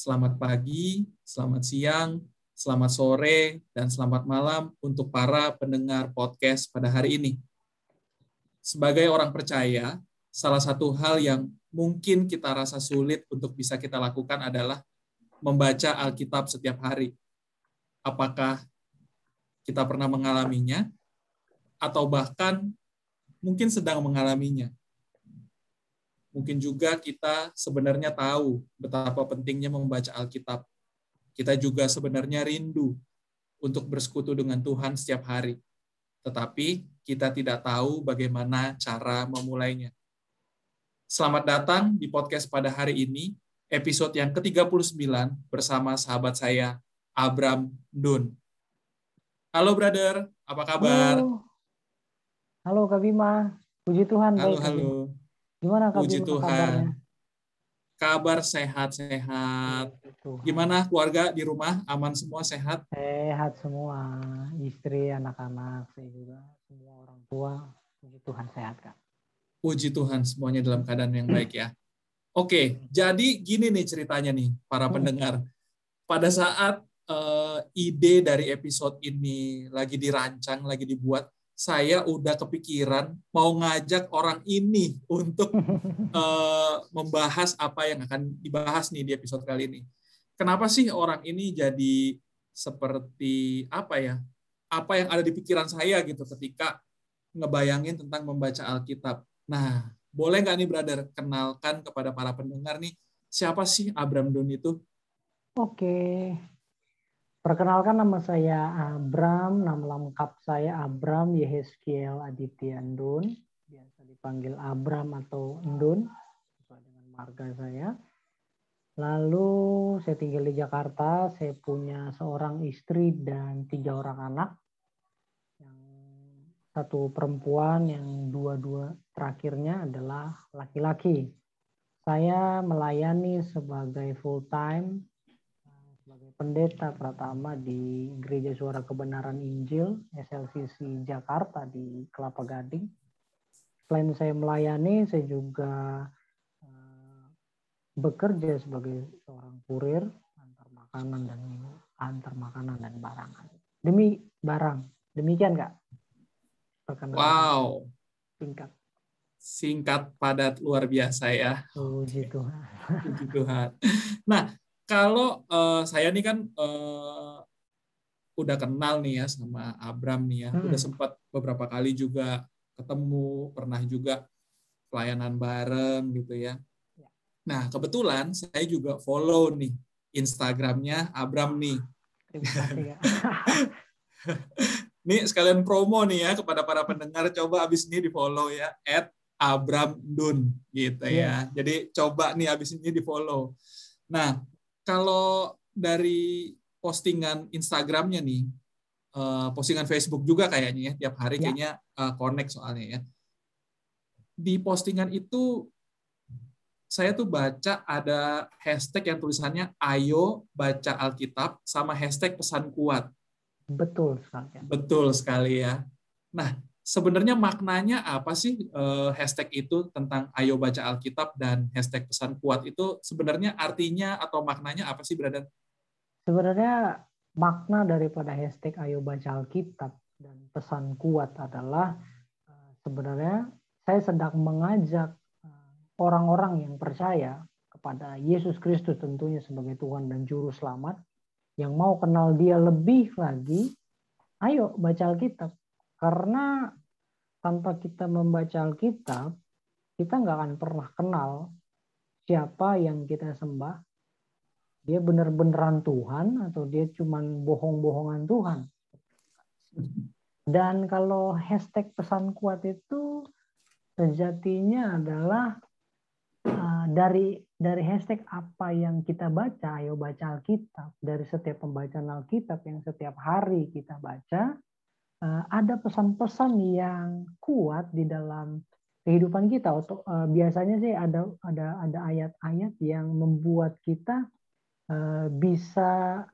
Selamat pagi, selamat siang, selamat sore, dan selamat malam untuk para pendengar podcast pada hari ini. Sebagai orang percaya, salah satu hal yang mungkin kita rasa sulit untuk bisa kita lakukan adalah membaca Alkitab setiap hari. Apakah kita pernah mengalaminya, atau bahkan mungkin sedang mengalaminya? Mungkin juga kita sebenarnya tahu betapa pentingnya membaca Alkitab. Kita juga sebenarnya rindu untuk bersekutu dengan Tuhan setiap hari. Tetapi kita tidak tahu bagaimana cara memulainya. Selamat datang di podcast pada hari ini, episode yang ke-39 bersama sahabat saya, Abram Dun. Halo brother, apa kabar? Halo, halo Kak Bima. Puji Tuhan. Halo, baik, halo. Gimana Kak Puji Tuhan. kabarnya? Kabar sehat-sehat. Gimana keluarga di rumah? Aman semua sehat? Sehat semua. Istri, anak-anak, saya juga. Semua orang tua. Puji Tuhan sehat Kak. Puji Tuhan semuanya dalam keadaan yang baik ya. Oke, jadi gini nih ceritanya nih para Hmm. pendengar. Pada saat eh, ide dari episode ini lagi dirancang, lagi dibuat, saya udah kepikiran mau ngajak orang ini untuk eh, membahas apa yang akan dibahas nih di episode kali ini. Kenapa sih orang ini jadi seperti apa ya? Apa yang ada di pikiran saya gitu ketika ngebayangin tentang membaca Alkitab. Nah, boleh nggak nih brother kenalkan kepada para pendengar nih siapa sih Abram Dun itu? Oke. Perkenalkan nama saya Abram, nama lengkap saya Abram Yehezkiel Aditya Ndun. Biasa dipanggil Abram atau Ndun, sesuai dengan marga saya. Lalu saya tinggal di Jakarta, saya punya seorang istri dan tiga orang anak. Yang satu perempuan, yang dua-dua terakhirnya adalah laki-laki. Saya melayani sebagai full time pendeta pertama di Gereja Suara Kebenaran Injil SLCC Jakarta di Kelapa Gading. Selain saya melayani, saya juga eh, bekerja sebagai seorang kurir antar makanan dan antar makanan dan barang. Demi barang. Demikian Kak. Perkenalan Wow, Singkat. singkat padat luar biasa ya. Puji Tuhan. Puji Tuhan. Nah, kalau eh, saya nih kan eh, udah kenal nih ya sama Abram nih ya, Hmm. udah sempat beberapa kali juga ketemu, pernah juga pelayanan bareng gitu ya. Ya. Nah, kebetulan saya juga follow nih Instagramnya Abram nih. Kak. Nih sekalian promo nih ya kepada para pendengar coba abis ini di follow ya at Abram Dun gitu ya. Jadi coba nih abis ini di follow. Nah kalau dari postingan Instagramnya nih, eh, postingan Facebook juga kayaknya ya tiap hari Ya. kayaknya eh, connect soalnya ya. Di postingan itu saya tuh baca ada hashtag yang tulisannya Ayo baca Alkitab sama hashtag pesan kuat. Betul sekali. Betul sekali ya. Nah, sebenarnya maknanya apa sih eh, hashtag itu tentang Ayo Baca Alkitab dan hashtag pesan kuat itu sebenarnya artinya atau maknanya apa sih, Brother? Sebenarnya makna daripada hashtag Ayo Baca Alkitab dan pesan kuat adalah eh, sebenarnya saya sedang mengajak eh, orang-orang yang percaya kepada Yesus Kristus tentunya sebagai Tuhan dan Juru Selamat yang mau kenal dia lebih lagi, ayo baca Alkitab. Karena tanpa kita membaca Alkitab, kita nggak akan pernah kenal siapa yang kita sembah, dia benar-beneran Tuhan atau dia cuman bohong-bohongan Tuhan. Dan kalau hashtag pesan kuat itu sejatinya adalah uh, dari dari hashtag apa yang kita baca, ayo baca Alkitab. Dari setiap pembacaan Alkitab yang setiap hari kita baca, ada pesan-pesan yang kuat di dalam kehidupan kita. Atau uh, biasanya sih ada ada ada ayat-ayat yang membuat kita uh, bisa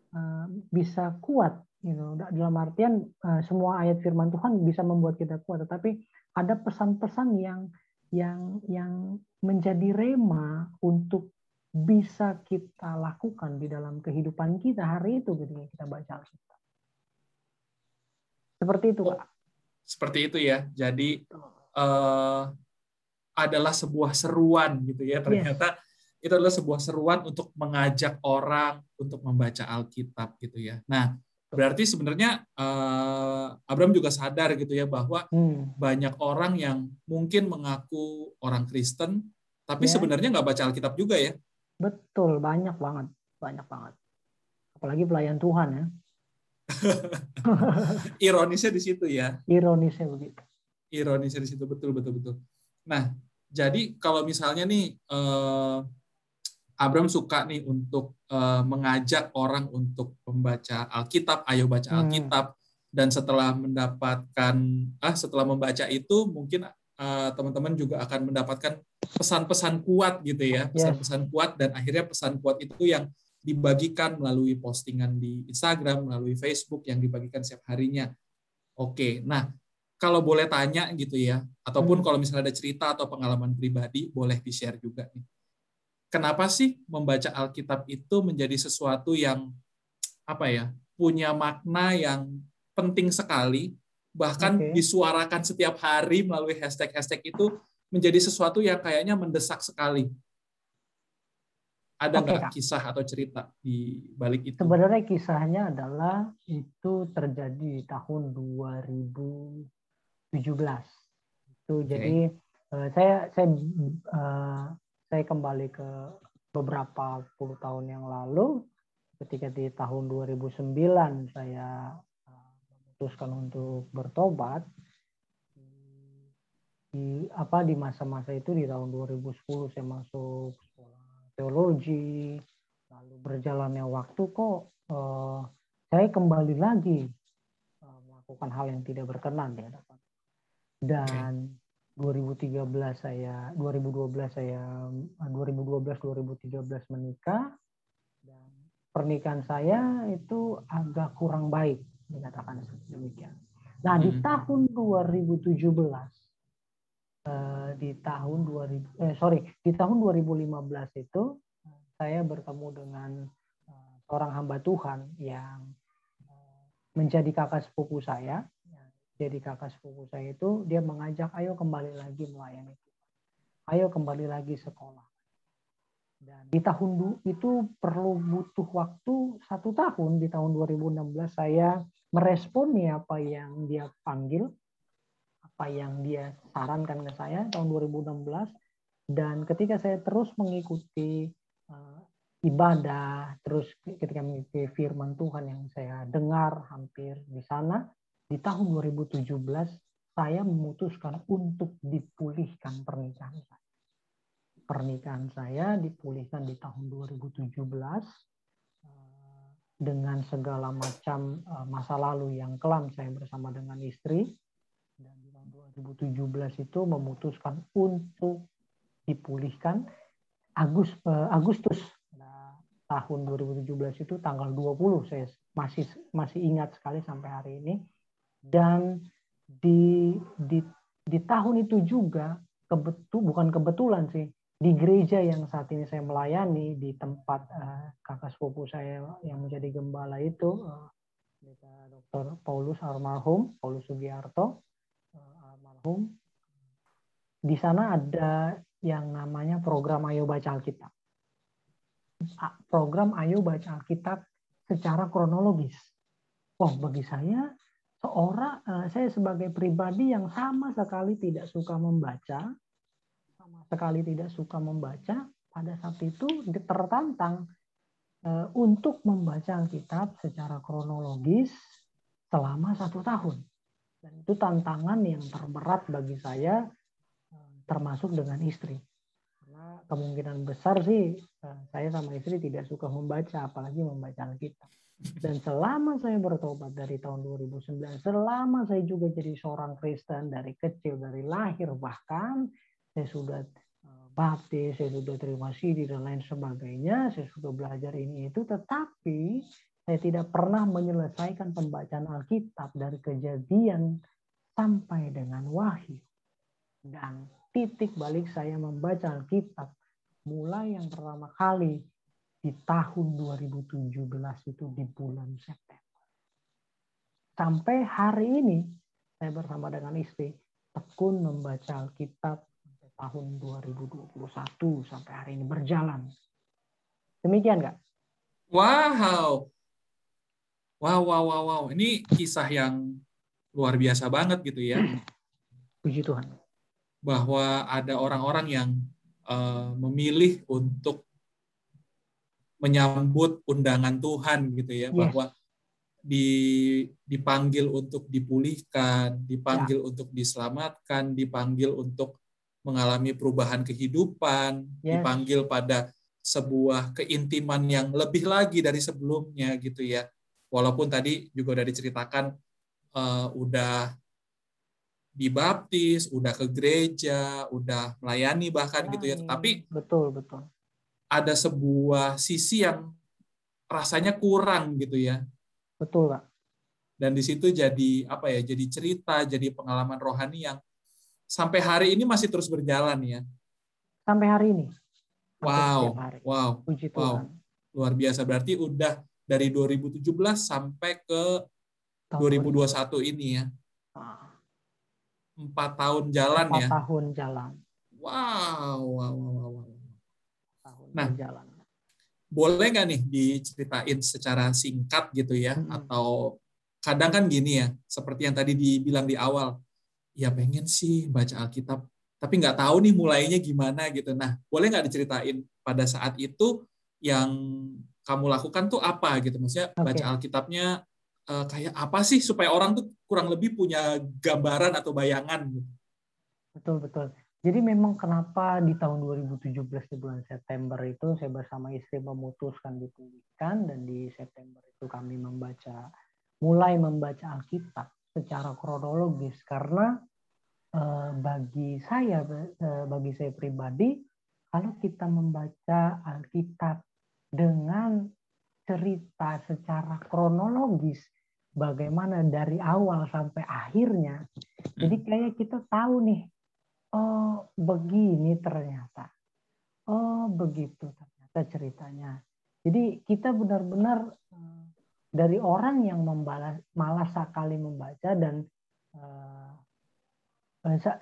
bisa kuat you know, dalam artian semua ayat firman Tuhan bisa membuat kita kuat tetapi ada pesan-pesan yang yang yang menjadi rema untuk bisa kita lakukan di dalam kehidupan kita hari itu ketika kita baca Alkitab. Seperti itu, Pak. Seperti itu ya. Jadi uh, adalah sebuah seruan gitu ya. Ternyata yes. itu adalah sebuah seruan untuk mengajak orang untuk membaca Alkitab gitu ya. Nah, berarti sebenarnya uh, Abraham juga sadar gitu ya bahwa hmm. banyak orang yang mungkin mengaku orang Kristen, tapi yeah. sebenarnya nggak baca Alkitab juga ya. Betul, banyak banget, banyak banget. Apalagi pelayan Tuhan ya. Ironisnya di situ ya. Ironisnya begitu. Ironisnya di situ betul betul betul. Nah, jadi kalau misalnya nih eh, Abram suka nih untuk eh, mengajak orang untuk membaca Alkitab, ayo baca hmm. Alkitab, dan setelah mendapatkan ah setelah membaca itu mungkin teman teman-teman juga akan mendapatkan pesan-pesan kuat gitu ya, pesan-pesan kuat dan akhirnya pesan kuat itu yang dibagikan melalui postingan di Instagram, melalui Facebook yang dibagikan setiap harinya. Oke, nah kalau boleh tanya gitu ya, ataupun hmm. kalau misalnya ada cerita atau pengalaman pribadi, boleh di-share juga nih. Kenapa sih membaca Alkitab itu menjadi sesuatu yang apa ya, punya makna yang penting sekali, bahkan okay. disuarakan setiap hari melalui hashtag-hashtag itu menjadi sesuatu yang kayaknya mendesak sekali. Ada nggak okay, kisah atau cerita di balik itu? Sebenarnya kisahnya adalah itu terjadi di tahun 2017. Itu okay. jadi uh, saya saya uh, saya kembali ke beberapa puluh tahun yang lalu ketika di tahun 2009 saya uh, memutuskan untuk bertobat di apa di masa-masa itu di tahun 2010 saya masuk teologi lalu berjalannya waktu kok uh, saya kembali lagi uh, melakukan hal yang tidak berkenan di hadapan dan 2013 saya 2012 saya 2012 2013 menikah dan pernikahan saya itu agak kurang baik dikatakan demikian. Nah, di hmm. tahun 2017 Eh, di tahun 2000 eh sorry di tahun 2015 itu saya bertemu dengan uh, seorang hamba Tuhan yang uh, menjadi kakak sepupu saya. Jadi kakak sepupu saya itu dia mengajak ayo kembali lagi melayani ayo kembali lagi sekolah. Dan di tahun itu perlu butuh waktu satu tahun. Di tahun 2016 saya meresponi apa yang dia panggil apa yang dia sarankan ke saya tahun 2016 dan ketika saya terus mengikuti uh, ibadah terus ketika mengikuti firman Tuhan yang saya dengar hampir di sana di tahun 2017 saya memutuskan untuk dipulihkan pernikahan saya. Pernikahan saya dipulihkan di tahun 2017 eh, dengan segala macam eh, masa lalu yang kelam saya bersama dengan istri 2017 itu memutuskan untuk dipulihkan Agus, eh, Agustus nah, tahun 2017 itu tanggal 20 saya masih masih ingat sekali sampai hari ini dan di di di tahun itu juga kebetul bukan kebetulan sih di gereja yang saat ini saya melayani di tempat uh, kakak sepupu saya yang menjadi gembala itu uh, Dr. Paulus almarhum Paulus Sugiarto almarhum, di sana ada yang namanya program Ayo Baca Alkitab. Program Ayo Baca Alkitab secara kronologis. Oh, bagi saya seorang eh, saya sebagai pribadi yang sama sekali tidak suka membaca, sama sekali tidak suka membaca, pada saat itu tertantang eh, untuk membaca Alkitab secara kronologis selama satu tahun. Dan itu tantangan yang terberat bagi saya, eh, termasuk dengan istri. Karena kemungkinan besar sih eh, saya sama istri tidak suka membaca, apalagi membaca Alkitab. Dan selama saya bertobat dari tahun 2009, selama saya juga jadi seorang Kristen dari kecil, dari lahir bahkan, saya sudah eh, baptis, saya sudah terima sidi dan lain sebagainya, saya sudah belajar ini itu, tetapi saya tidak pernah menyelesaikan pembacaan Alkitab dari kejadian sampai dengan wahyu. Dan titik balik saya membaca Alkitab mulai yang pertama kali di tahun 2017 itu di bulan September. Sampai hari ini saya bersama dengan istri tekun membaca Alkitab tahun 2021 sampai hari ini berjalan. Demikian kak. Wow. Wow, wow, wow, wow. Ini kisah yang luar biasa banget gitu ya. Puji Tuhan. Bahwa ada orang-orang yang uh, memilih untuk menyambut undangan Tuhan gitu ya, yes. bahwa di, dipanggil untuk dipulihkan, dipanggil ya. untuk diselamatkan, dipanggil untuk mengalami perubahan kehidupan, yes. dipanggil pada sebuah keintiman yang lebih lagi dari sebelumnya gitu ya. Walaupun tadi juga udah diceritakan uh, udah dibaptis, udah ke gereja, udah melayani bahkan melayani. gitu ya. Tapi betul betul. Ada sebuah sisi yang rasanya kurang gitu ya. Betul, Pak. Dan di situ jadi apa ya? Jadi cerita, jadi pengalaman rohani yang sampai hari ini masih terus berjalan ya. Sampai hari ini. wow. Hari. Wow. Puji Tuhan. Wow. Luar biasa berarti udah dari 2017 sampai ke Tahun 2021 ini ya. Ah empat tahun jalan empat ya. tahun jalan. Wow, wow, wow, wow. Tahun nah, jalan. Boleh nggak nih diceritain secara singkat gitu ya, hmm. atau kadang kan gini ya, seperti yang tadi dibilang di awal, ya pengen sih baca Alkitab, tapi nggak tahu nih mulainya gimana gitu. Nah, boleh nggak diceritain pada saat itu yang kamu lakukan tuh apa gitu? Maksudnya okay. baca Alkitabnya uh, kayak apa sih supaya orang tuh kurang lebih punya gambaran atau bayangan gitu. Betul betul. Jadi memang kenapa di tahun 2017 di bulan September itu saya bersama istri memutuskan dipulihkan dan di September itu kami membaca mulai membaca Alkitab secara kronologis karena eh, bagi saya eh, bagi saya pribadi kalau kita membaca Alkitab dengan cerita secara kronologis bagaimana dari awal sampai akhirnya. Jadi hmm. kayak kita tahu nih, oh begini ternyata. Oh begitu ternyata ceritanya. Jadi kita benar-benar eh, dari orang yang membalas, malas sekali membaca dan uh,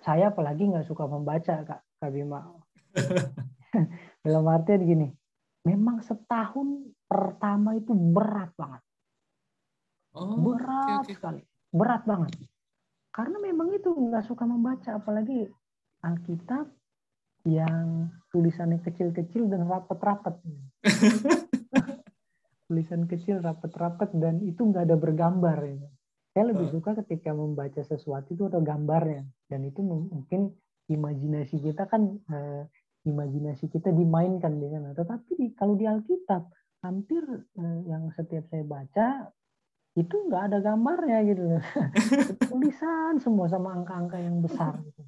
saya apalagi nggak suka membaca kak Kak Bima. Dalam artian gini, memang setahun pertama itu berat banget Oh, berat okay, okay. sekali, berat banget. Karena memang itu nggak suka membaca, apalagi Alkitab yang tulisannya kecil-kecil dan rapat-rapat. Tulisan kecil, rapat-rapat dan itu nggak ada bergambar. Ya. Saya lebih suka ketika membaca sesuatu itu ada gambarnya dan itu mungkin imajinasi kita kan eh, imajinasi kita dimainkan di sana. Tetapi kalau di Alkitab hampir eh, yang setiap saya baca itu nggak ada gambarnya gitu tulisan semua sama angka-angka yang besar gitu.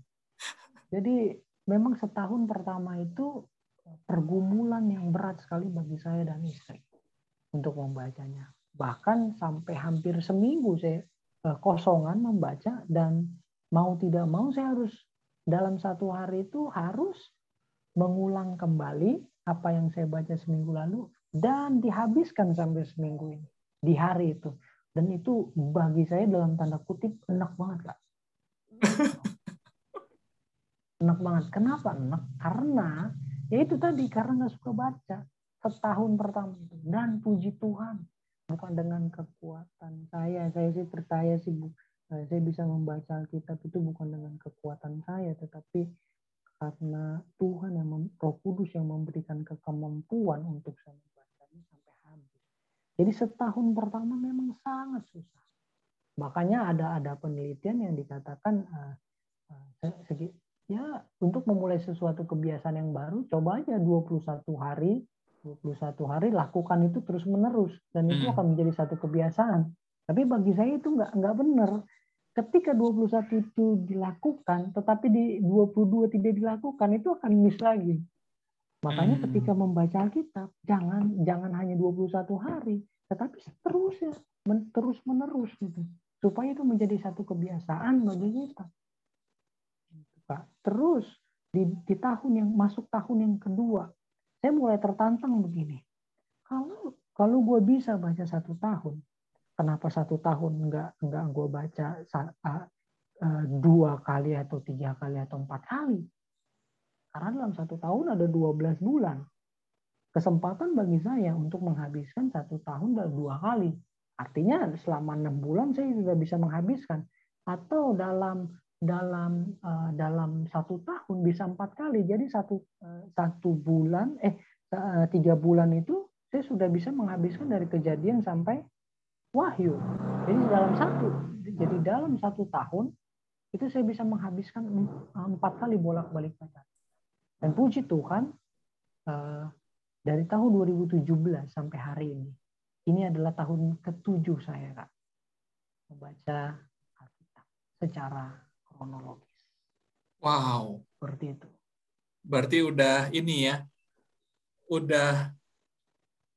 jadi memang setahun pertama itu pergumulan yang berat sekali bagi saya dan istri untuk membacanya bahkan sampai hampir seminggu saya eh, kosongan membaca dan mau tidak mau saya harus dalam satu hari itu harus mengulang kembali apa yang saya baca seminggu lalu dan dihabiskan sampai seminggu ini di hari itu. Dan itu bagi saya dalam tanda kutip enak banget kak. Enak banget. Kenapa enak? Karena ya itu tadi karena nggak suka baca setahun pertama itu. Dan puji Tuhan bukan dengan kekuatan saya. Saya sih percaya sih bu. Eh, saya bisa membaca Alkitab itu bukan dengan kekuatan saya tetapi karena Tuhan yang Roh Kudus yang memberikan kemampuan untuk saya jadi setahun pertama memang sangat susah. Makanya ada ada penelitian yang dikatakan uh, uh, segi, ya untuk memulai sesuatu kebiasaan yang baru coba aja 21 hari 21 hari lakukan itu terus menerus dan itu hmm. akan menjadi satu kebiasaan. Tapi bagi saya itu nggak nggak benar. Ketika 21 itu dilakukan tetapi di 22 tidak dilakukan itu akan miss lagi. Makanya hmm. ketika membaca Alkitab, jangan jangan hanya 21 hari, tetapi seterusnya, men, terus menerus gitu. Supaya itu menjadi satu kebiasaan bagi kita. Gitu, Pak. Terus di, di tahun yang masuk tahun yang kedua, saya mulai tertantang begini. Kalau kalau gue bisa baca satu tahun, kenapa satu tahun nggak nggak gue baca dua kali atau tiga kali atau empat kali? Karena dalam satu tahun ada 12 bulan. Kesempatan bagi saya untuk menghabiskan satu tahun dan dua kali. Artinya selama enam bulan saya sudah bisa menghabiskan. Atau dalam dalam uh, dalam satu tahun bisa empat kali. Jadi satu uh, satu bulan eh tiga bulan itu saya sudah bisa menghabiskan dari kejadian sampai wahyu. Jadi dalam satu jadi dalam satu tahun itu saya bisa menghabiskan empat kali bolak-balik baca. Dan puji Tuhan uh, dari tahun 2017 sampai hari ini ini adalah tahun ketujuh saya kak membaca Alkitab secara kronologis. Wow. Seperti itu. Berarti udah ini ya, udah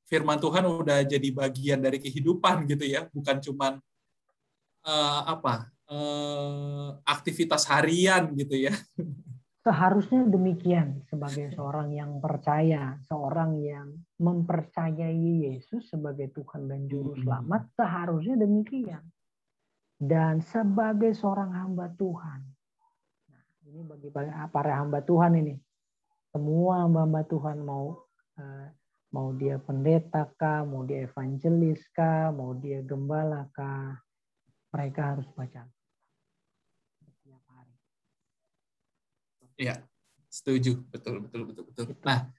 firman Tuhan udah jadi bagian dari kehidupan gitu ya, bukan cuman uh, apa uh, aktivitas harian gitu ya. Seharusnya demikian sebagai seorang yang percaya, seorang yang mempercayai Yesus sebagai Tuhan dan Juru hmm. Selamat, seharusnya demikian dan sebagai seorang hamba Tuhan. Nah, ini bagi para hamba Tuhan ini. Semua hamba-hamba Tuhan mau eh, mau dia pendeta kah, mau dia evangelis kah, mau dia gembala kah, mereka harus baca setiap hari. Iya, setuju, betul, betul, betul, betul. Nah,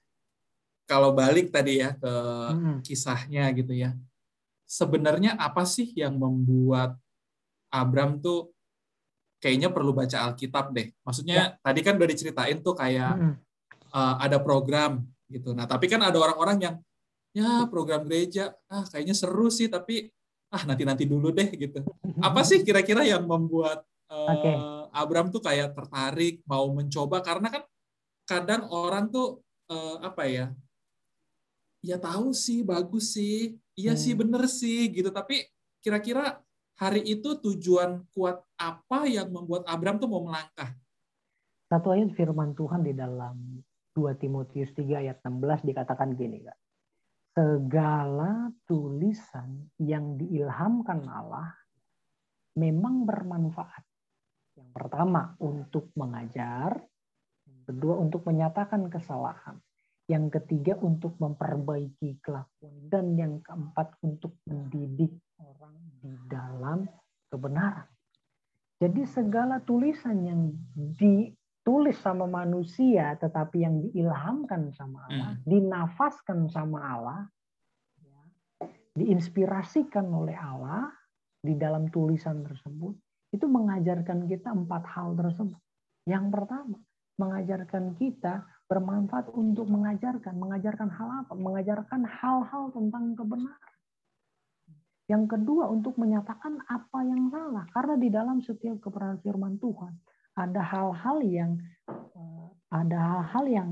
kalau balik tadi ya ke kisahnya gitu ya, sebenarnya apa sih yang membuat Abram tuh kayaknya perlu baca Alkitab deh. Maksudnya ya. tadi kan udah diceritain tuh kayak hmm. uh, ada program gitu. Nah, tapi kan ada orang-orang yang ya program gereja ah kayaknya seru sih tapi ah nanti-nanti dulu deh gitu. Apa sih kira-kira yang membuat uh, okay. Abram tuh kayak tertarik mau mencoba karena kan kadang orang tuh uh, apa ya? Ya tahu sih bagus sih, iya hmm. sih bener sih gitu tapi kira-kira hari itu tujuan kuat apa yang membuat Abram tuh mau melangkah? Satu ayat firman Tuhan di dalam 2 Timotius 3 ayat 16 dikatakan gini, Kak. Segala tulisan yang diilhamkan Allah memang bermanfaat. Yang pertama untuk mengajar, yang kedua untuk menyatakan kesalahan, yang ketiga untuk memperbaiki kelakuan, dan yang keempat untuk mendidik orang di dalam kebenaran. Jadi segala tulisan yang ditulis sama manusia tetapi yang diilhamkan sama Allah, hmm. dinafaskan sama Allah, ya, diinspirasikan oleh Allah di dalam tulisan tersebut, itu mengajarkan kita empat hal tersebut. Yang pertama, mengajarkan kita bermanfaat untuk mengajarkan. Mengajarkan hal apa? Mengajarkan hal-hal tentang kebenaran. Yang kedua untuk menyatakan apa yang salah. Karena di dalam setiap kebenaran firman Tuhan ada hal-hal yang eh, ada hal-hal yang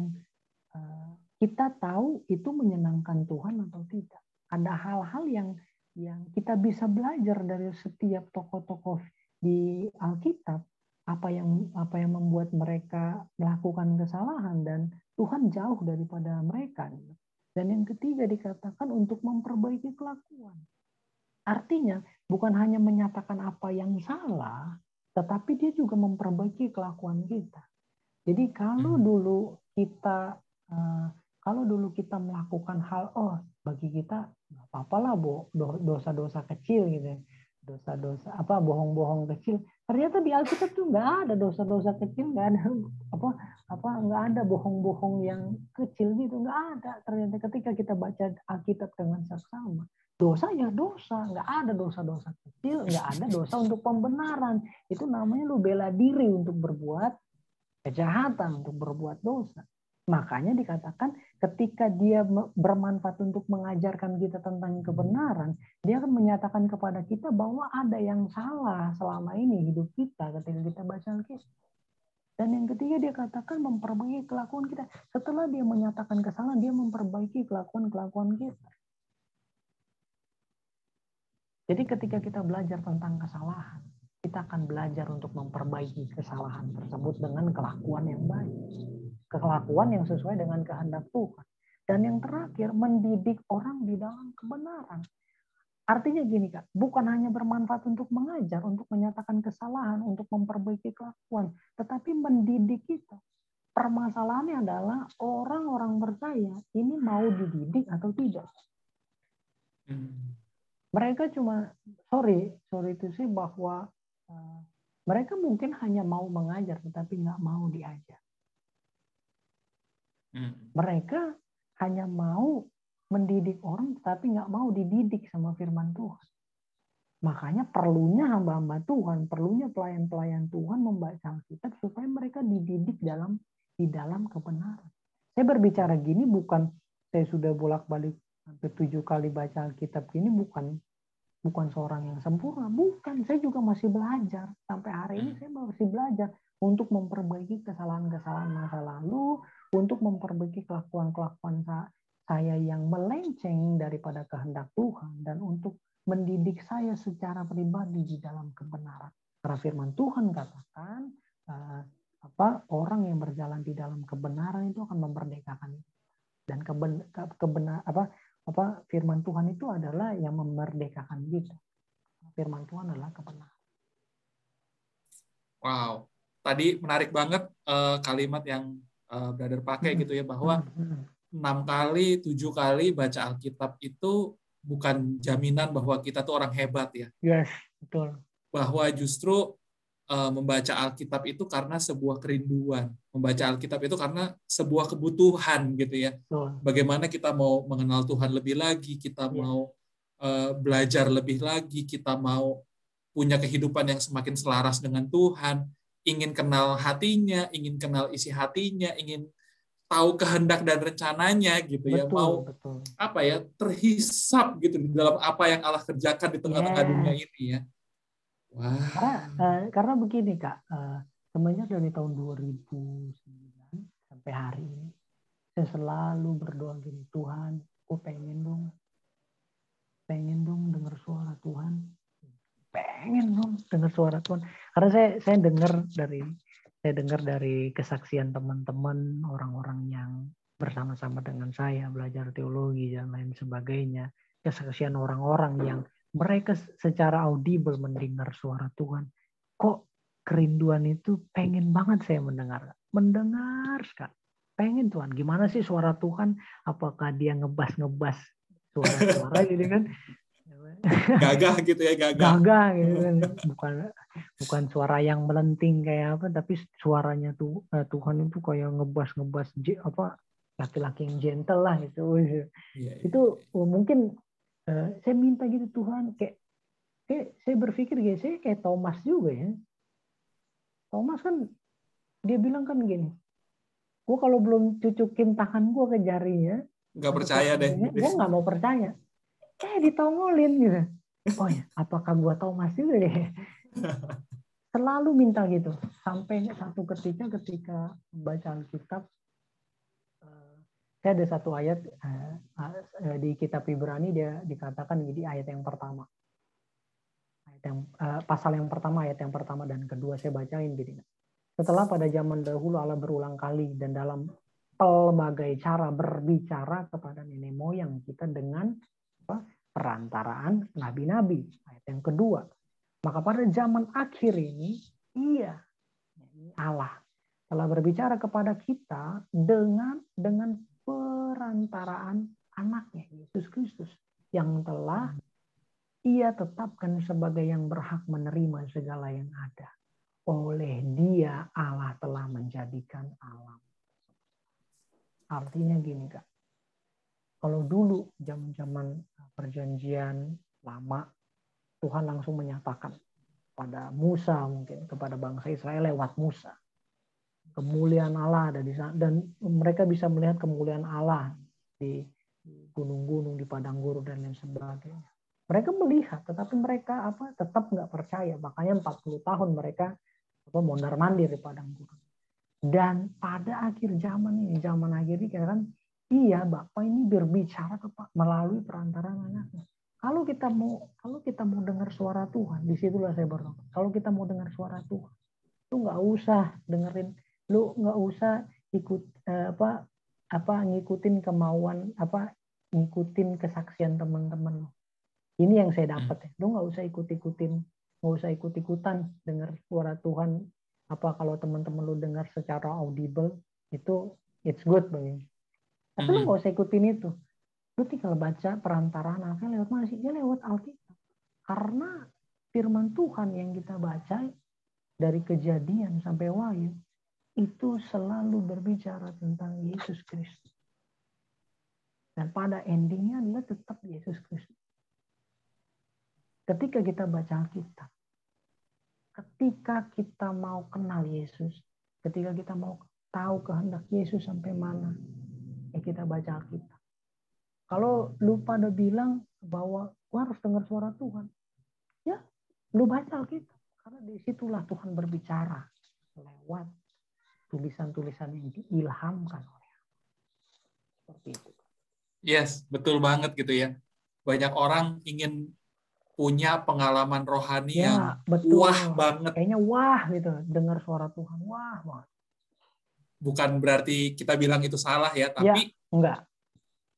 eh, kita tahu itu menyenangkan Tuhan atau tidak. Ada hal-hal yang yang kita bisa belajar dari setiap tokoh-tokoh di Alkitab apa yang apa yang membuat mereka melakukan kesalahan dan Tuhan jauh daripada mereka. Dan yang ketiga dikatakan untuk memperbaiki kelakuan. Artinya bukan hanya menyatakan apa yang salah, tetapi dia juga memperbaiki kelakuan kita. Jadi kalau hmm. dulu kita eh, kalau dulu kita melakukan hal oh bagi kita nggak apa-apa lah dosa-dosa kecil gitu ya. dosa-dosa apa bohong-bohong kecil ternyata di Alkitab tuh nggak ada dosa-dosa kecil nggak ada apa apa nggak ada bohong-bohong yang kecil gitu nggak ada ternyata ketika kita baca Alkitab dengan saksama dosa ya dosa nggak ada dosa-dosa kecil nggak ada dosa untuk pembenaran itu namanya lu bela diri untuk berbuat kejahatan untuk berbuat dosa makanya dikatakan ketika dia bermanfaat untuk mengajarkan kita tentang kebenaran dia akan menyatakan kepada kita bahwa ada yang salah selama ini hidup kita ketika kita baca Alkitab dan yang ketiga dia katakan memperbaiki kelakuan kita. Setelah dia menyatakan kesalahan, dia memperbaiki kelakuan-kelakuan kita. Jadi ketika kita belajar tentang kesalahan, kita akan belajar untuk memperbaiki kesalahan tersebut dengan kelakuan yang baik. Kelakuan yang sesuai dengan kehendak Tuhan. Dan yang terakhir, mendidik orang di dalam kebenaran. Artinya gini Kak, bukan hanya bermanfaat untuk mengajar, untuk menyatakan kesalahan, untuk memperbaiki kelakuan, tetapi mendidik kita. Permasalahannya adalah orang-orang percaya ini mau dididik atau tidak. Hmm. Mereka cuma, sorry, sorry itu sih bahwa uh, mereka mungkin hanya mau mengajar, tetapi nggak mau diajar. Hmm. Mereka hanya mau mendidik orang, tetapi nggak mau dididik sama firman Tuhan. Makanya perlunya hamba-hamba Tuhan, perlunya pelayan-pelayan Tuhan membaca Alkitab supaya mereka dididik dalam di dalam kebenaran. Saya berbicara gini bukan saya sudah bolak-balik sampai tujuh kali baca Alkitab ini bukan bukan seorang yang sempurna, bukan. Saya juga masih belajar sampai hari ini saya masih belajar untuk memperbaiki kesalahan-kesalahan masa lalu, untuk memperbaiki kelakuan-kelakuan saya yang melenceng daripada kehendak Tuhan dan untuk mendidik saya secara pribadi di dalam kebenaran. Karena firman Tuhan katakan uh, apa orang yang berjalan di dalam kebenaran itu akan memerdekakan dan keben, kebenar apa apa firman Tuhan itu adalah yang memerdekakan kita. Firman Tuhan adalah kebenaran. Wow, tadi menarik banget uh, kalimat yang uh, brother pakai hmm. gitu ya bahwa hmm, hmm. enam kali, tujuh kali baca Alkitab itu bukan jaminan bahwa kita tuh orang hebat ya. Yes, betul. Bahwa justru uh, membaca Alkitab itu karena sebuah kerinduan, membaca Alkitab itu karena sebuah kebutuhan gitu ya. Bagaimana kita mau mengenal Tuhan lebih lagi, kita yes. mau uh, belajar lebih lagi, kita mau punya kehidupan yang semakin selaras dengan Tuhan, ingin kenal hatinya, ingin kenal isi hatinya, ingin tahu kehendak dan rencananya gitu ya. betul, ya mau betul. apa ya terhisap gitu di dalam apa yang Allah kerjakan di tengah-tengah yeah. dunia ini ya. Wow. Karena, uh, karena begini kak uh, semenjak dari tahun 2009 sampai hari ini. Saya selalu berdoa gini Tuhan aku pengen dong pengen dong dengar suara Tuhan. Pengen dong dengar suara Tuhan. Karena saya saya dengar dari saya dengar dari kesaksian teman-teman orang-orang yang bersama-sama dengan saya belajar teologi dan lain sebagainya. Kesaksian orang-orang yang mereka secara audible mendengar suara Tuhan. Kok kerinduan itu pengen banget saya mendengar? Mendengar sekali. Pengen Tuhan. Gimana sih suara Tuhan? Apakah dia ngebas-ngebas suara-suara gitu kan? Gagah gitu ya gagah. Gagah gitu kan. Bukan bukan suara yang melenting kayak apa tapi suaranya tuh uh, Tuhan itu kayak ngebas ngebas apa laki-laki yang gentle lah gitu. Yeah, yeah. itu oh, mungkin uh, saya minta gitu Tuhan kayak kayak saya berpikir gitu saya kayak Thomas juga ya. Thomas kan dia bilang kan gini gue kalau belum cucukin tangan gue ke jarinya nggak percaya deh. gue nggak mau percaya. Eh ditongolin gitu. Oh ya apakah gua tahu masih deh selalu minta gitu. Sampai satu ketika ketika baca Alkitab eh, saya ada satu ayat eh, eh, di kitab Ibrani dia dikatakan di ayat yang pertama ayat yang pasal yang pertama ayat yang pertama dan kedua saya bacain gitu setelah pada zaman dahulu Allah berulang kali dan dalam pelbagai cara berbicara kepada nenek moyang kita dengan apa, perantaraan nabi-nabi. Ayat yang kedua. Maka pada zaman akhir ini, iya, Allah telah berbicara kepada kita dengan dengan perantaraan anaknya Yesus Kristus yang telah ia tetapkan sebagai yang berhak menerima segala yang ada. Oleh dia Allah telah menjadikan alam. Artinya gini kak, kalau dulu zaman-zaman perjanjian lama Tuhan langsung menyatakan pada Musa mungkin kepada bangsa Israel lewat Musa kemuliaan Allah ada di sana dan mereka bisa melihat kemuliaan Allah di gunung-gunung di padang gurun dan lain sebagainya mereka melihat tetapi mereka apa tetap nggak percaya makanya 40 tahun mereka apa mondar mandir di padang gurun dan pada akhir zaman ini zaman akhir ini kan Iya, Bapak ini berbicara melalui perantara anaknya. Kalau kita mau kalau kita mau dengar suara Tuhan, di situlah saya berdoa. Kalau kita mau dengar suara Tuhan, lu nggak usah dengerin, lu nggak usah ikut eh, apa apa ngikutin kemauan apa ngikutin kesaksian teman-teman lo. Ini yang saya dapat ya. Lo nggak usah ikut-ikutin, nggak usah ikut-ikutan dengar suara Tuhan. Apa kalau teman-teman lo dengar secara audible itu it's good bagi. Tapi lo nggak usah ikutin itu. Lo tinggal baca perantaraan apa lewat mana sih? Ya lewat Alkitab. Karena firman Tuhan yang kita baca dari kejadian sampai wahyu itu selalu berbicara tentang Yesus Kristus. Dan pada endingnya adalah tetap Yesus Kristus. Ketika kita baca Alkitab, ketika kita mau kenal Yesus, ketika kita mau tahu kehendak Yesus sampai mana, ya kita baca Alkitab. Kalau lu pada bilang bahwa gua harus dengar suara Tuhan, ya lu baca Alkitab. Karena di situlah Tuhan berbicara lewat tulisan-tulisan yang diilhamkan oleh Seperti itu. Yes, betul banget gitu ya. Banyak orang ingin punya pengalaman rohani ya, yang betul. wah banget. Kayaknya wah gitu, dengar suara Tuhan, wah banget. Bukan berarti kita bilang itu salah ya, tapi ya, enggak.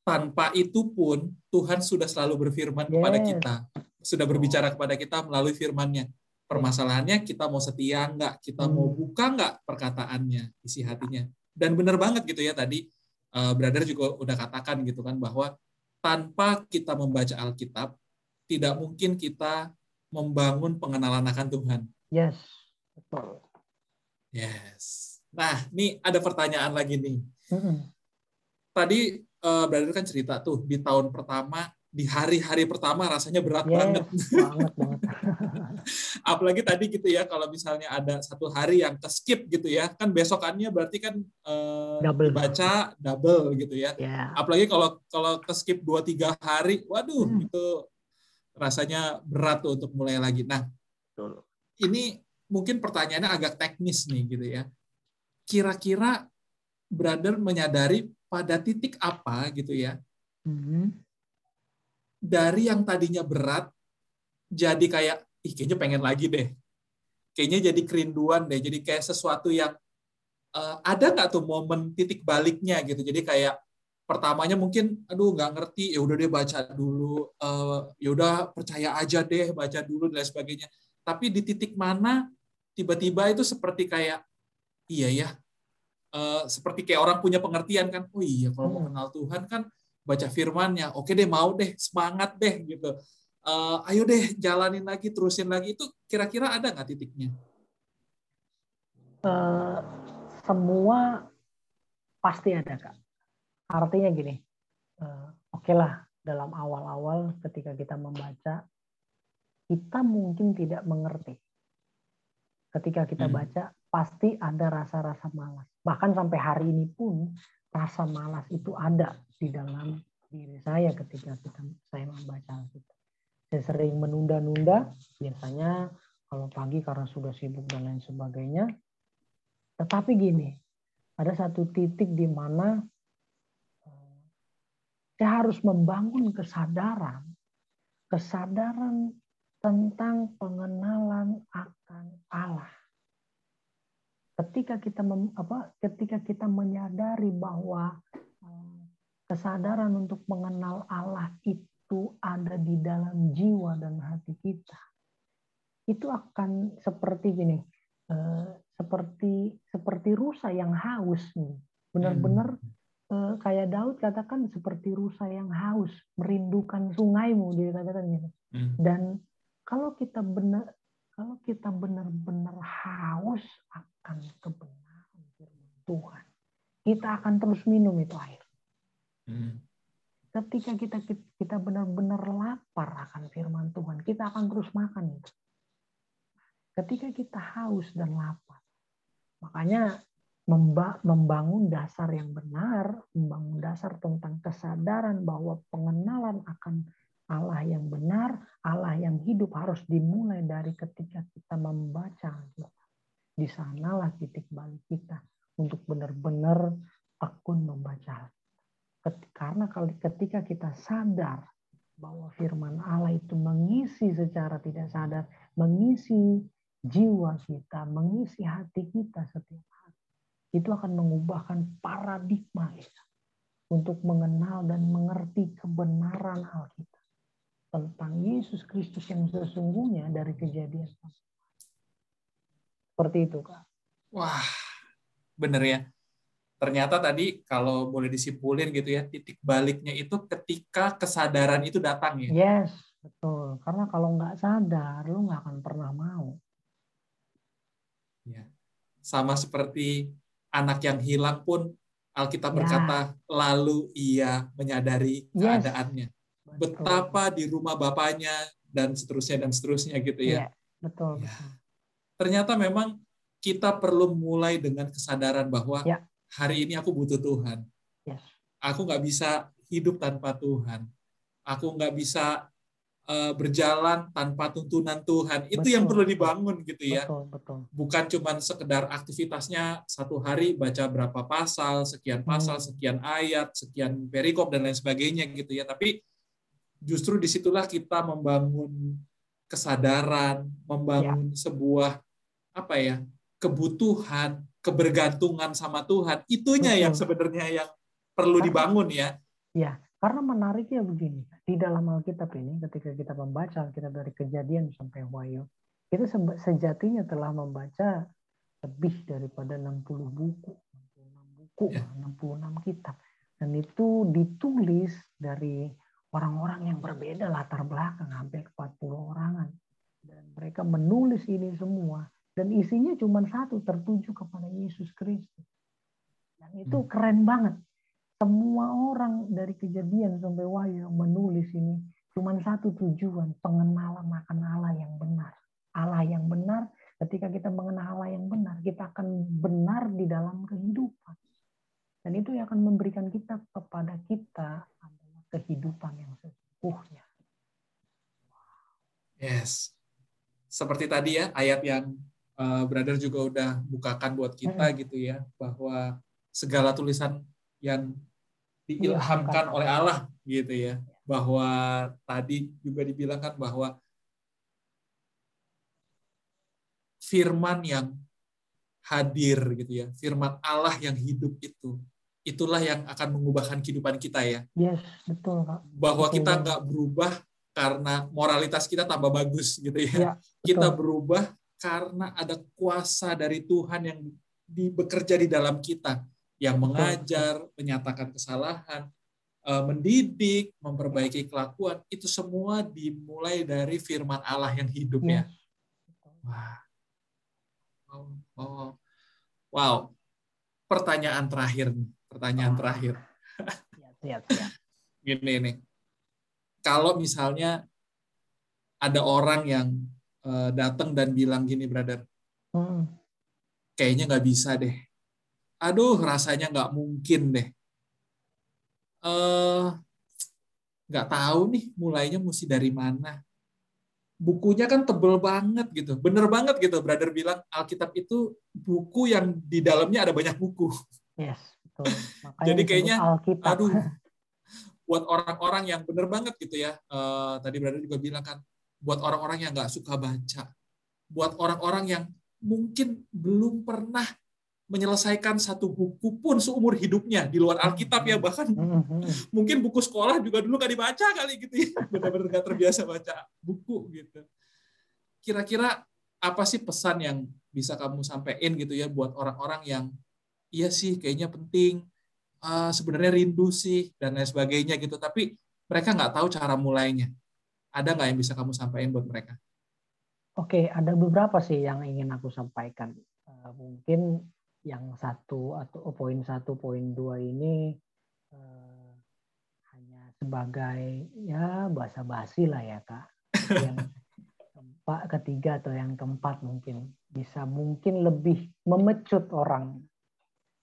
Tanpa itu pun Tuhan sudah selalu berfirman yes. kepada kita, sudah berbicara kepada kita melalui firman-Nya. Permasalahannya kita mau setia enggak, kita hmm. mau buka enggak perkataannya, isi hatinya. Dan benar banget gitu ya tadi uh, brother juga udah katakan gitu kan bahwa tanpa kita membaca Alkitab tidak mungkin kita membangun pengenalan akan Tuhan. Yes, betul. Yes. Nah, ini ada pertanyaan lagi nih. Mm-hmm. Tadi uh, brother kan cerita tuh di tahun pertama di hari-hari pertama rasanya berat yes, banget. Banget banget. Apalagi tadi gitu ya kalau misalnya ada satu hari yang ke skip gitu ya, kan besokannya berarti kan uh, double. dibaca double gitu ya. Yeah. Apalagi kalau kalau ke skip 2 3 hari, waduh hmm. itu rasanya berat tuh untuk mulai lagi. Nah, Betul. ini mungkin pertanyaannya agak teknis nih gitu ya. Kira-kira brother menyadari pada titik apa gitu ya? Hmm dari yang tadinya berat jadi kayak ih kayaknya pengen lagi deh. Kayaknya jadi kerinduan deh. Jadi kayak sesuatu yang uh, ada nggak tuh momen titik baliknya gitu? Jadi kayak pertamanya mungkin aduh nggak ngerti. Ya udah deh baca dulu. Uh, ya udah percaya aja deh baca dulu dan sebagainya. Tapi di titik mana tiba-tiba itu seperti kayak iya ya. Uh, seperti kayak orang punya pengertian kan oh iya kalau mau hmm. kenal Tuhan kan baca firmannya. Oke deh mau deh semangat deh gitu uh, ayo deh jalanin lagi terusin lagi. Itu kira-kira ada nggak titiknya? Uh, semua pasti ada kak. Artinya gini uh, oke okay lah dalam awal-awal ketika kita membaca kita mungkin tidak mengerti. Ketika kita hmm. baca pasti ada rasa-rasa malas. Bahkan sampai hari ini pun rasa malas itu ada di dalam diri saya ketika kita, saya membaca Alkitab. Saya sering menunda-nunda, biasanya kalau pagi karena sudah sibuk dan lain sebagainya. Tetapi gini, ada satu titik di mana eh, saya harus membangun kesadaran, kesadaran tentang pengenalan akan Allah ketika kita mem, apa ketika kita menyadari bahwa eh, kesadaran untuk mengenal Allah itu ada di dalam jiwa dan hati kita itu akan seperti gini eh, seperti seperti rusa yang haus benar-benar hmm. eh, kayak Daud katakan seperti rusa yang haus merindukan sungaimu dia katakan gitu hmm. dan kalau kita benar kalau kita benar-benar haus akan kebenaran firman Tuhan, kita akan terus minum itu air. Hmm. Ketika kita kita benar-benar lapar akan firman Tuhan, kita akan terus makan. Ketika kita haus dan lapar, makanya membangun dasar yang benar, membangun dasar tentang kesadaran bahwa pengenalan akan Allah yang benar, Allah yang hidup harus dimulai dari ketika kita membaca. Di sanalah titik balik kita untuk benar-benar akun membaca Karena ketika kita sadar bahwa firman Allah itu mengisi secara tidak sadar, mengisi jiwa kita, mengisi hati kita setiap hari, itu akan mengubahkan paradigma kita. untuk mengenal dan mengerti kebenaran Alkitab tentang Yesus Kristus yang sesungguhnya dari kejadian. Seperti itu, Kak. Wah, bener ya. Ternyata tadi kalau boleh disimpulin gitu ya, titik baliknya itu ketika kesadaran itu datang ya. Yes, betul. Karena kalau nggak sadar, lu nggak akan pernah mau. Ya. Sama seperti anak yang hilang pun Alkitab ya. berkata lalu ia menyadari yes. keadaannya. Betul. Betapa di rumah bapaknya dan seterusnya dan seterusnya gitu ya. ya betul. Ya. Ternyata memang kita perlu mulai dengan kesadaran bahwa ya. Hari ini aku butuh Tuhan. Aku nggak bisa hidup tanpa Tuhan. Aku nggak bisa uh, berjalan tanpa tuntunan Tuhan. Itu betul, yang perlu dibangun gitu ya. Betul, betul. Bukan cuma sekedar aktivitasnya satu hari baca berapa pasal, sekian pasal, hmm. sekian ayat, sekian perikop dan lain sebagainya gitu ya. Tapi justru di situlah kita membangun kesadaran, membangun ya. sebuah apa ya kebutuhan, kebergantungan sama Tuhan, itunya Betul. yang sebenarnya yang perlu dibangun ya. Ya, karena menariknya begini, di dalam Alkitab ini ketika kita membaca Alkitab dari kejadian sampai Wahyu, kita sejatinya telah membaca lebih daripada 60 buku, 66 buku, ya. 66 kitab. Dan itu ditulis dari orang-orang yang berbeda latar belakang, hampir 40 orangan. Dan mereka menulis ini semua dan isinya cuma satu tertuju kepada Yesus Kristus. Dan itu hmm. keren banget. Semua orang dari kejadian sampai wahyu menulis ini cuma satu tujuan, pengenalan akan Allah yang benar. Allah yang benar, ketika kita mengenal Allah yang benar, kita akan benar di dalam kehidupan. Dan itu yang akan memberikan kita kepada kita adalah kehidupan yang sesungguhnya. Yes. Seperti tadi ya, ayat yang uh, brother juga udah bukakan buat kita hmm. gitu ya bahwa segala tulisan yang diilhamkan oleh Allah gitu ya bahwa tadi juga dibilangkan bahwa firman yang hadir gitu ya firman Allah yang hidup itu itulah yang akan mengubahkan kehidupan kita ya yes betul Pak. bahwa betul. kita nggak berubah karena moralitas kita tambah bagus gitu ya, ya kita berubah karena ada kuasa dari Tuhan yang di, bekerja di dalam kita, yang mengajar, menyatakan kesalahan, eh, mendidik, memperbaiki kelakuan, itu semua dimulai dari firman Allah yang hidup ya. Wah. Wow. wow. Wow. Pertanyaan terakhir nih, pertanyaan oh. terakhir. Siap, siap. Gini nih. Kalau misalnya ada orang yang uh, datang dan bilang gini, brother, hmm. kayaknya nggak bisa deh. Aduh, rasanya nggak mungkin deh. Uh, nggak tahu nih mulainya mesti dari mana. Bukunya kan tebel banget gitu, bener banget gitu. Brother bilang Alkitab itu buku yang di dalamnya ada banyak buku. Yes, betul. Jadi kayaknya, Alkitab. aduh, buat orang-orang yang bener banget gitu ya. Uh, tadi brother juga bilang kan, buat orang-orang yang nggak suka baca, buat orang-orang yang mungkin belum pernah menyelesaikan satu buku pun seumur hidupnya di luar Alkitab ya bahkan mungkin buku sekolah juga dulu nggak dibaca kali gitu ya. Benar-benar nggak terbiasa baca buku gitu. Kira-kira apa sih pesan yang bisa kamu sampaikan gitu ya buat orang-orang yang iya sih kayaknya penting uh, sebenarnya rindu sih dan lain sebagainya gitu. Tapi mereka nggak tahu cara mulainya ada nggak yang bisa kamu sampaikan buat mereka? Oke, ada beberapa sih yang ingin aku sampaikan. Uh, mungkin yang satu atau oh, poin satu, poin dua ini uh, hanya sebagai ya bahasa basi lah ya kak. Yang keempat, ketiga atau yang keempat mungkin bisa mungkin lebih memecut orang.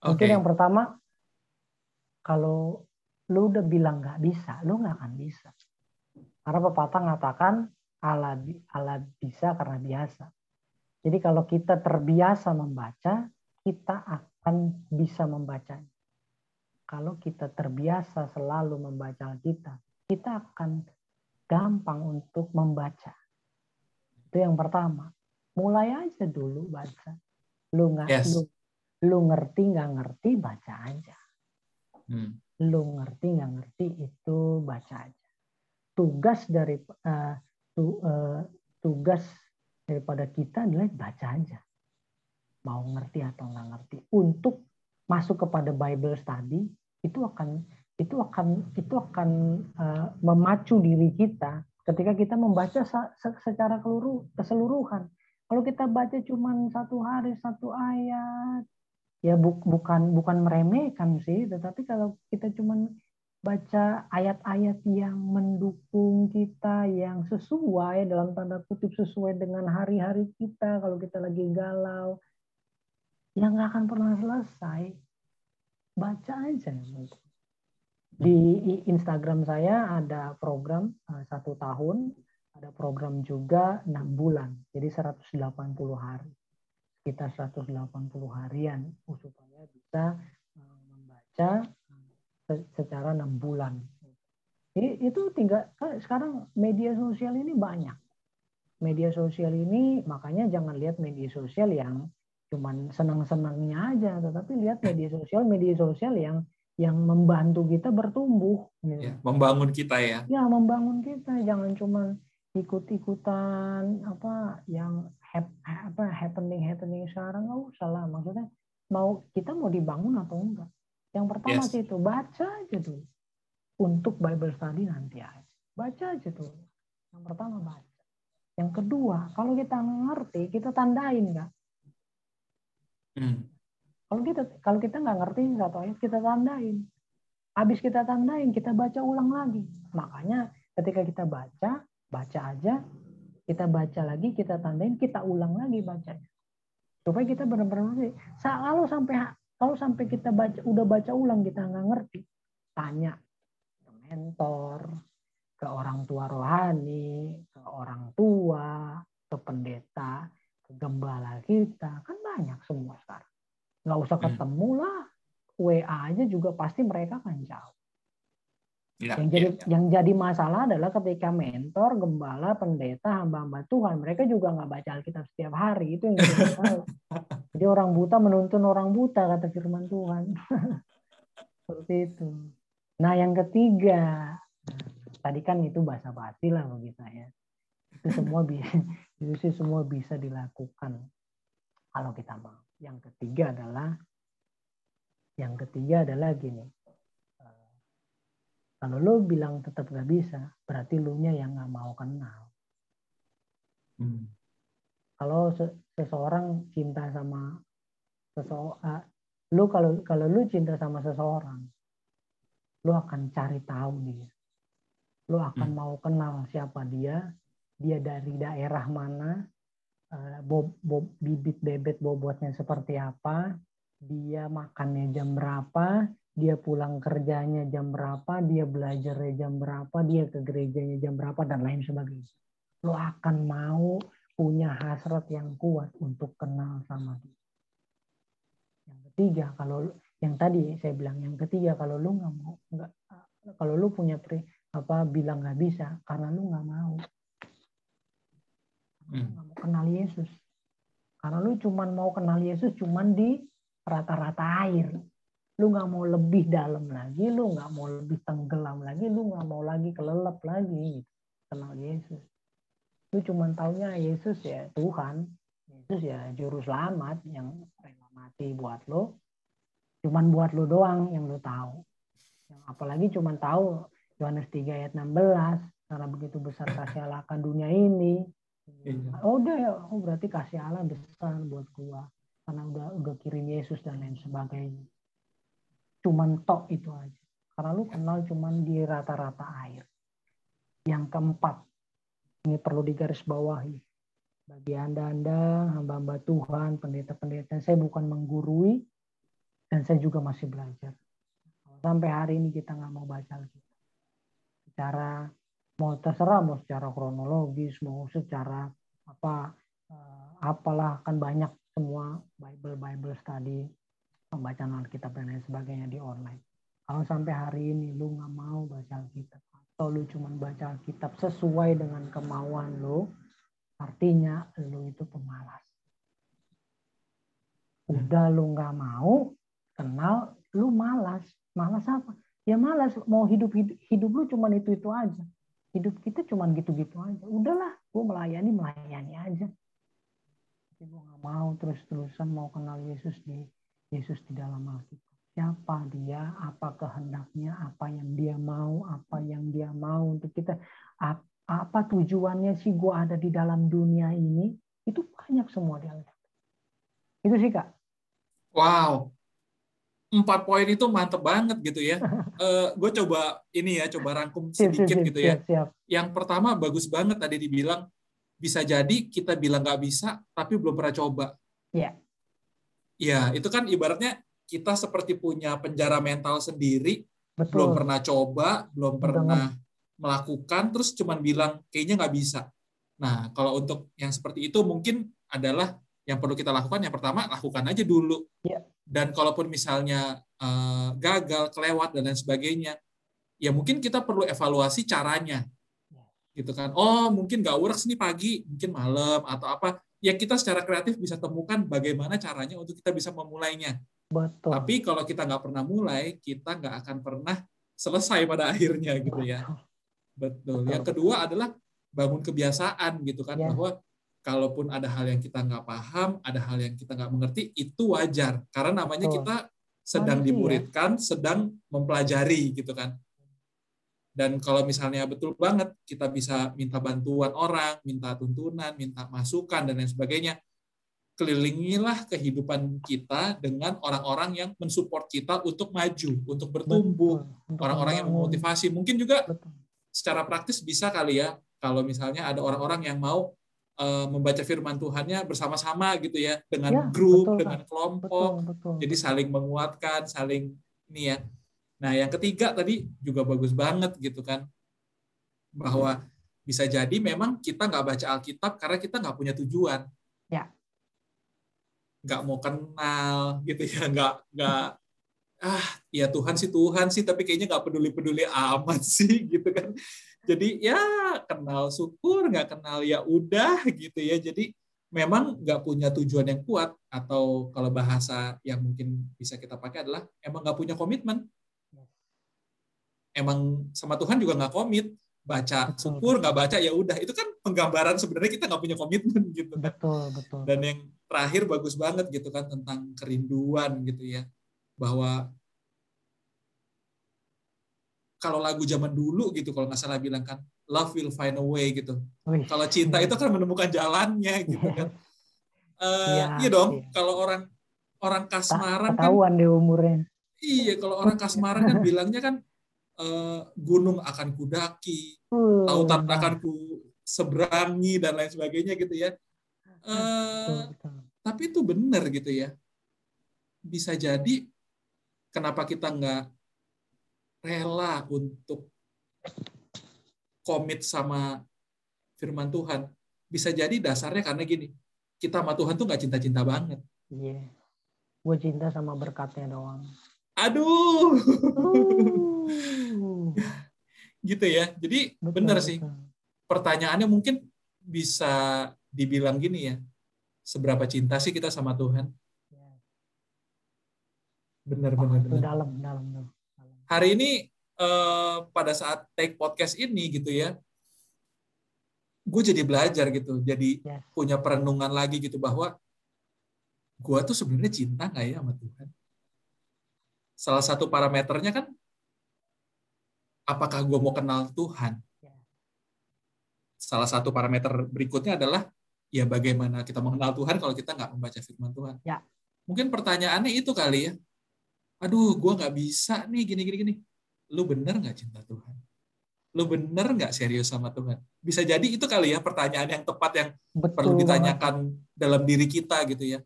Mungkin okay. yang pertama, kalau lu udah bilang nggak bisa, lu nggak akan bisa. Karena pepatah mengatakan Allah, Allah bisa karena biasa. Jadi kalau kita terbiasa membaca, kita akan bisa membaca. Kalau kita terbiasa selalu membaca kita, kita akan gampang untuk membaca. Itu yang pertama. Mulai aja dulu baca. Lu nggak yes. lu, lu ngerti nggak ngerti baca aja. Hmm. Lu ngerti nggak ngerti itu baca aja. Tugas dari uh, tu, uh, tugas daripada kita adalah baca aja. Mau ngerti atau nggak ngerti. Untuk masuk kepada Bible study itu akan itu akan itu akan uh, memacu diri kita ketika kita membaca secara keseluruhan. Kalau kita baca cuma satu hari satu ayat, ya bu, bukan bukan meremehkan sih, tetapi kalau kita cuma baca ayat-ayat yang mendukung kita, yang sesuai dalam tanda kutip sesuai dengan hari-hari kita, kalau kita lagi galau, yang nggak akan pernah selesai. Baca aja. Di Instagram saya ada program eh, satu tahun ada program juga enam bulan, jadi 180 hari. Kita 180 harian supaya bisa eh, membaca secara enam bulan. Jadi itu tinggal sekarang media sosial ini banyak. Media sosial ini makanya jangan lihat media sosial yang cuman senang-senangnya aja, tetapi lihat media sosial, media sosial yang yang membantu kita bertumbuh. Gitu. Ya, membangun kita ya. Ya, membangun kita. Jangan cuma ikut-ikutan apa yang hap, apa happening happening sekarang nggak usah lah maksudnya mau kita mau dibangun atau enggak yang pertama yes. sih itu baca aja tuh untuk Bible study nanti aja. Baca aja tuh yang pertama baca. Yang kedua kalau kita ngerti kita tandain nggak? Hmm. kalau kita kalau kita nggak ngerti nggak tahu kita tandain. Habis kita tandain kita baca ulang lagi. Makanya ketika kita baca baca aja, kita baca lagi, kita tandain, kita ulang lagi bacanya. Supaya kita benar-benar kalau sampai kalau sampai kita baca udah baca ulang kita nggak ngerti, tanya ke mentor, ke orang tua rohani, ke orang tua, ke pendeta, ke gembala kita, kan banyak semua sekarang. Nggak usah hmm. ketemu lah, WA aja juga pasti mereka kan jauh. Ya, yang jadi ya, ya. yang jadi masalah adalah ketika mentor, gembala, pendeta, hamba-hamba Tuhan, mereka juga nggak baca Alkitab setiap hari. Itu yang jadi masalah. jadi orang buta menuntun orang buta kata firman Tuhan. Seperti itu. Nah yang ketiga, tadi kan itu bahasa basi lah bagi saya. Itu semua bisa, itu sih semua bisa dilakukan kalau kita mau. Yang ketiga adalah, yang ketiga adalah gini kalau lo bilang tetap gak bisa, berarti lu nya yang gak mau kenal. Hmm. Kalau seseorang cinta sama seseorang, uh, lu kalau kalau lu cinta sama seseorang, lu akan cari tahu dia. Lu akan hmm. mau kenal siapa dia, dia dari daerah mana, uh, bob, bob, bibit bebet bobotnya seperti apa, dia makannya jam berapa, dia pulang kerjanya jam berapa, dia belajarnya jam berapa, dia ke gerejanya jam berapa, dan lain sebagainya. Lo akan mau punya hasrat yang kuat untuk kenal sama dia. Yang ketiga, kalau yang tadi saya bilang yang ketiga, kalau lu nggak mau, nggak, kalau lu punya pri, apa bilang nggak bisa, karena lu nggak mau, hmm. mau kenal Yesus. Karena lu cuman mau kenal Yesus cuman di rata-rata air lu nggak mau lebih dalam lagi, lu nggak mau lebih tenggelam lagi, lu nggak mau lagi kelelep lagi gitu. kenal Yesus. Lu cuma taunya Yesus ya Tuhan, Yesus ya juru selamat yang rela mati buat lo, cuman buat lo doang yang lo tahu. Yang apalagi cuma tahu Yohanes 3 ayat 16 karena begitu besar kasih Allah akan dunia ini. Iya. Oh udah ya, oh berarti kasih Allah besar buat gua karena udah udah kirim Yesus dan lain sebagainya cuman tok itu aja. Karena lu kenal cuman di rata-rata air. Yang keempat, ini perlu digarisbawahi. Bagi Anda-Anda, hamba-hamba Tuhan, pendeta-pendeta, saya bukan menggurui, dan saya juga masih belajar. Sampai hari ini kita nggak mau baca lagi. Secara mau terserah mau secara kronologis, mau secara apa eh, apalah kan banyak semua Bible Bible study pembacaan Alkitab dan lain sebagainya di online. Kalau sampai hari ini lu nggak mau baca Alkitab atau lu cuma baca Alkitab sesuai dengan kemauan lu, artinya lu itu pemalas. Udah lu nggak mau kenal lu malas. Malas apa? Ya malas mau hidup hidup, hidup lu cuman itu itu aja. Hidup kita cuman gitu-gitu aja. Udahlah, gue melayani melayani aja. Tapi gue nggak mau terus-terusan mau kenal Yesus di Yesus di dalam Alkitab. Siapa dia, apa kehendaknya, apa yang dia mau, apa yang dia mau untuk kita. Apa tujuannya sih gue ada di dalam dunia ini? Itu banyak semua di Alkitab. Itu sih Kak. Wow, empat poin itu mantep banget gitu ya. uh, eh, gue coba ini ya, coba rangkum sedikit siap, gitu ya. Siap. Yang pertama bagus banget tadi dibilang bisa jadi kita bilang nggak bisa, tapi belum pernah coba. Iya. Ya, itu kan ibaratnya kita seperti punya penjara mental sendiri, Betul. belum pernah coba, belum pernah Betul. melakukan, terus cuman bilang kayaknya nggak bisa. Nah, kalau untuk yang seperti itu mungkin adalah yang perlu kita lakukan yang pertama lakukan aja dulu. Ya dan kalaupun misalnya uh, gagal, kelewat dan lain sebagainya, ya mungkin kita perlu evaluasi caranya, gitu kan? Oh mungkin gak works nih pagi, mungkin malam atau apa? Ya kita secara kreatif bisa temukan bagaimana caranya untuk kita bisa memulainya. Betul. Tapi kalau kita nggak pernah mulai, kita nggak akan pernah selesai pada akhirnya gitu ya. Betul. Betul. Yang kedua adalah bangun kebiasaan gitu kan ya. bahwa kalaupun ada hal yang kita nggak paham, ada hal yang kita nggak mengerti, itu wajar. Karena namanya kita sedang dimuridkan, sedang mempelajari gitu kan. Dan kalau misalnya betul banget kita bisa minta bantuan orang, minta tuntunan, minta masukan dan lain sebagainya, kelilingilah kehidupan kita dengan orang-orang yang mensupport kita untuk maju, untuk bertumbuh, orang-orang yang memotivasi. Mungkin juga secara praktis bisa kali ya, kalau misalnya ada orang-orang yang mau uh, membaca firman Tuhannya bersama-sama gitu ya dengan ya, grup betul, dengan kelompok betul, betul. jadi saling menguatkan saling ini ya nah yang ketiga tadi juga bagus banget gitu kan. Bahwa bisa jadi memang kita nggak baca Alkitab karena kita nggak punya tujuan. Ya. Nggak mau kenal gitu ya nggak nggak ah ya Tuhan sih Tuhan sih tapi kayaknya nggak peduli peduli amat sih gitu kan. Jadi ya kenal syukur nggak kenal ya udah gitu ya. Jadi memang nggak punya tujuan yang kuat atau kalau bahasa yang mungkin bisa kita pakai adalah emang nggak punya komitmen emang sama Tuhan juga nggak komit baca syukur nggak baca ya udah itu kan penggambaran sebenarnya kita nggak punya komitmen gitu kan betul betul dan yang terakhir bagus banget gitu kan tentang kerinduan gitu ya bahwa kalau lagu zaman dulu gitu kalau nggak salah bilang kan love will find a way gitu. Kalau cinta itu kan menemukan jalannya gitu kan. Uh, ya, iya dong. Iya. Kalau orang orang kasmaran kan di umurnya. Iya, kalau orang kasmaran kan bilangnya kan uh, gunung akan kudaki, uh, lautan akan ku seberangi dan lain sebagainya gitu ya. Uh, Tapi itu benar gitu ya. Bisa jadi kenapa kita nggak rela untuk komit sama firman Tuhan. Bisa jadi dasarnya karena gini, kita sama Tuhan tuh nggak cinta-cinta banget. Iya. Yeah. Gue cinta sama berkatnya doang. Aduh. Uh. Gitu ya. Jadi betul, bener sih. Pertanyaannya mungkin bisa dibilang gini ya. Seberapa cinta sih kita sama Tuhan? Iya. Bener, oh, bener, bener. Dalam, dalam, dalam hari ini uh, pada saat take podcast ini gitu ya, gue jadi belajar gitu, jadi yeah. punya perenungan lagi gitu bahwa gue tuh sebenarnya cinta nggak ya sama Tuhan? Salah satu parameternya kan, apakah gue mau kenal Tuhan? Ya. Salah satu parameter berikutnya adalah ya bagaimana kita mengenal Tuhan kalau kita nggak membaca firman Tuhan. Ya. Mungkin pertanyaannya itu kali ya aduh gue nggak bisa nih gini gini lu bener nggak cinta Tuhan lu bener nggak serius sama Tuhan bisa jadi itu kali ya pertanyaan yang tepat yang betul perlu ditanyakan banget. dalam diri kita gitu ya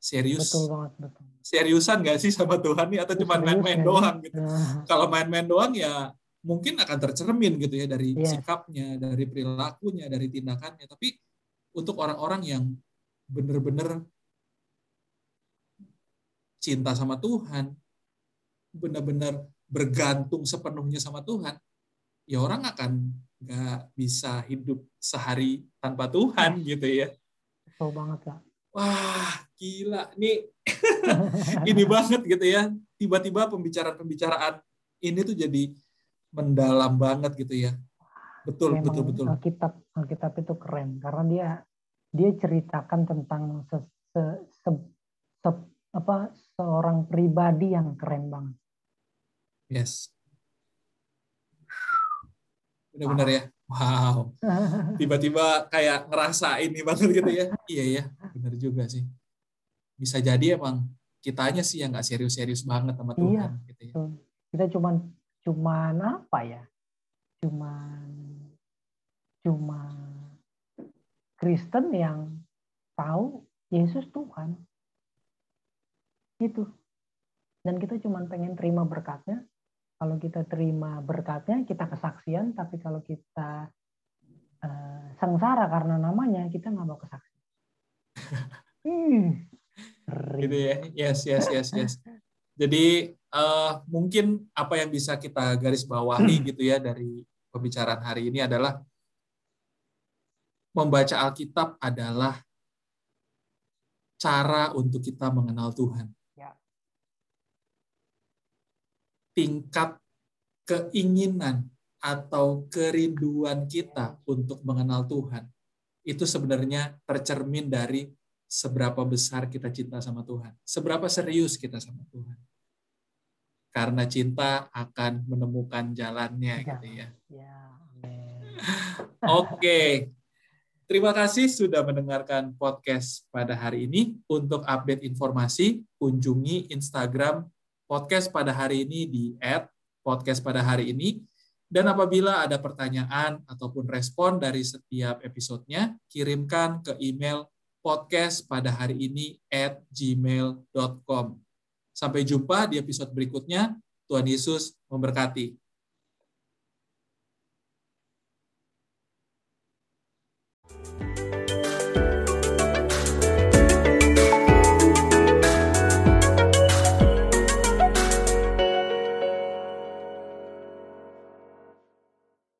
serius betul banget betul seriusan nggak sih sama Tuhan nih atau cuma main-main doang gitu nah. kalau main-main doang ya mungkin akan tercermin gitu ya dari yeah. sikapnya dari perilakunya dari tindakannya tapi untuk orang-orang yang bener-bener cinta sama Tuhan, benar-benar bergantung sepenuhnya sama Tuhan, ya orang akan nggak bisa hidup sehari tanpa Tuhan gitu ya. Betul banget kak. wah gila, ini ini banget gitu ya. Tiba-tiba pembicaraan-pembicaraan ini tuh jadi mendalam banget gitu ya. Betul, Memang betul, betul. Alkitab, Alkitab itu keren karena dia dia ceritakan tentang se, se, se, se, apa seorang pribadi yang keren banget. Yes. Benar-benar ya. Wow. Tiba-tiba kayak ngerasa ini banget gitu ya. Iya ya, benar juga sih. Bisa jadi emang kitanya sih yang nggak serius-serius banget sama Tuhan. Iya, gitu ya. Kita cuman cuman apa ya? Cuman cuma Kristen yang tahu Yesus Tuhan. Itu. Dan kita cuma pengen terima berkatnya, kalau kita terima berkatnya, kita kesaksian. Tapi kalau kita uh, sengsara karena namanya, kita nggak mau kesaksian. hmm, gitu ya, yes, yes, yes, yes. Jadi uh, mungkin apa yang bisa kita garis bawahi gitu ya dari pembicaraan hari ini adalah membaca Alkitab adalah cara untuk kita mengenal Tuhan. Tingkat keinginan atau kerinduan kita untuk mengenal Tuhan itu sebenarnya tercermin dari seberapa besar kita cinta sama Tuhan, seberapa serius kita sama Tuhan. Karena cinta akan menemukan jalannya ya. gitu ya. ya Oke. Terima kasih sudah mendengarkan podcast pada hari ini. Untuk update informasi, kunjungi Instagram podcast pada hari ini di podcast pada hari ini. Dan apabila ada pertanyaan ataupun respon dari setiap episodenya, kirimkan ke email podcast pada hari ini at gmail.com. Sampai jumpa di episode berikutnya. Tuhan Yesus memberkati.